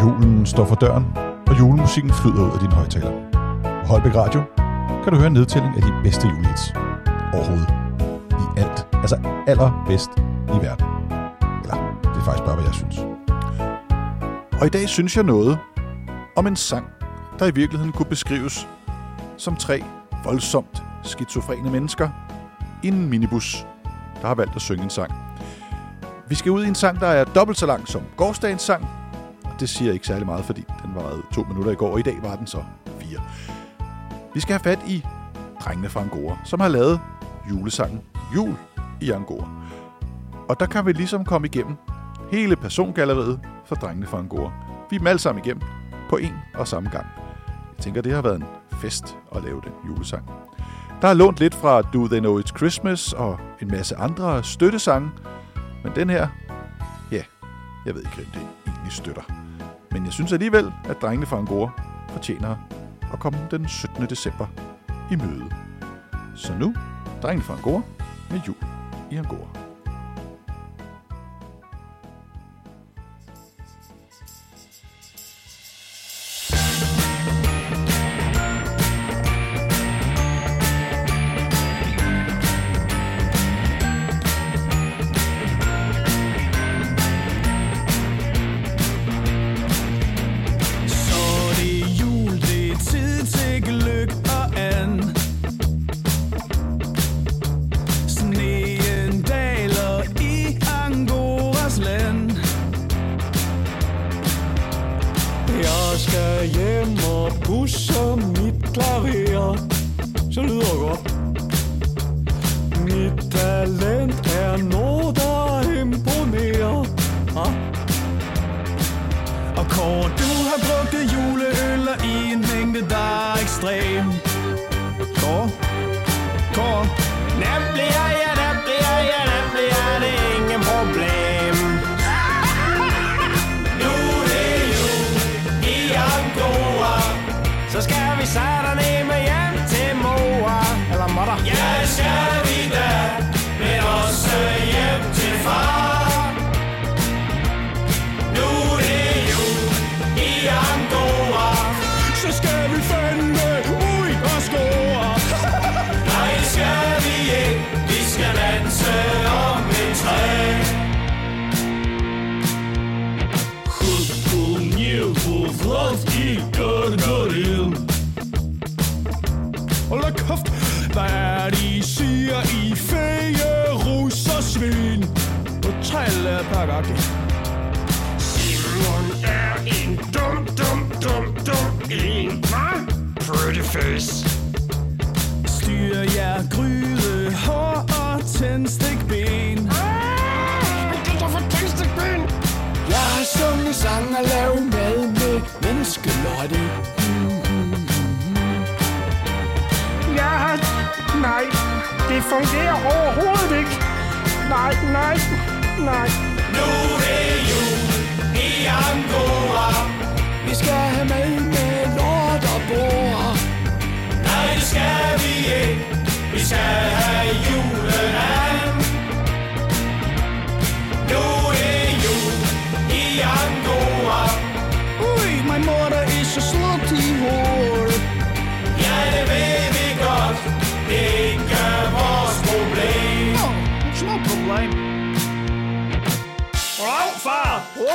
Julen står for døren, og julemusikken flyder ud af din højtaler. På Holbæk Radio kan du høre en nedtælling af de bedste julehits overhovedet. I alt. Altså allerbedst i verden. Eller, det er faktisk bare, hvad jeg synes. Og i dag synes jeg noget om en sang, der i virkeligheden kunne beskrives som tre voldsomt skizofrene mennesker i en minibus, der har valgt at synge en sang. Vi skal ud i en sang, der er dobbelt så lang som gårdsdagens sang. Det siger ikke særlig meget, fordi den var to minutter i går, og i dag var den så fire. Vi skal have fat i drengene fra Angora, som har lavet julesangen Jul i Angora. Og der kan vi ligesom komme igennem hele for drengene fra Angora. Vi er dem alle sammen igennem på en og samme gang. Jeg tænker, det har været en fest at lave den julesang. Der er lånt lidt fra Do They Know It's Christmas og en masse andre støttesange, men den her, ja, jeg ved ikke, hvem det egentlig støtter. Men jeg synes alligevel, at drengene fra Angora fortjener at komme den 17. december i møde. Så nu, drengene fra Angora med jul i Angora. Jeg skal hjem og busse mit klaver. Så lyder det godt. Mit talent er noget, der imponerer. Ah. Og kort, du har brugt juleøl i en mængde, der er ekstrem. Kort, kort, nemlig jeg alle øh, pakker gik. Simon er en dum, dum, dum, dum en, hva? Pretty face. Styr jer gryde, hår og tændstikben. Ah, det der for tændstikben. Jeg sang og lavet mad med menneskelotte. Mm, mm, mm, Nej, det fungerer overhovedet ikke. Nej, nej. Danmark. Nu er jul i Angora. Vi skal have mad med lort og bor. Nej, det skal vi ikke. Vi skal have julen af. Nu er jul i Angora. Ui, min mor, der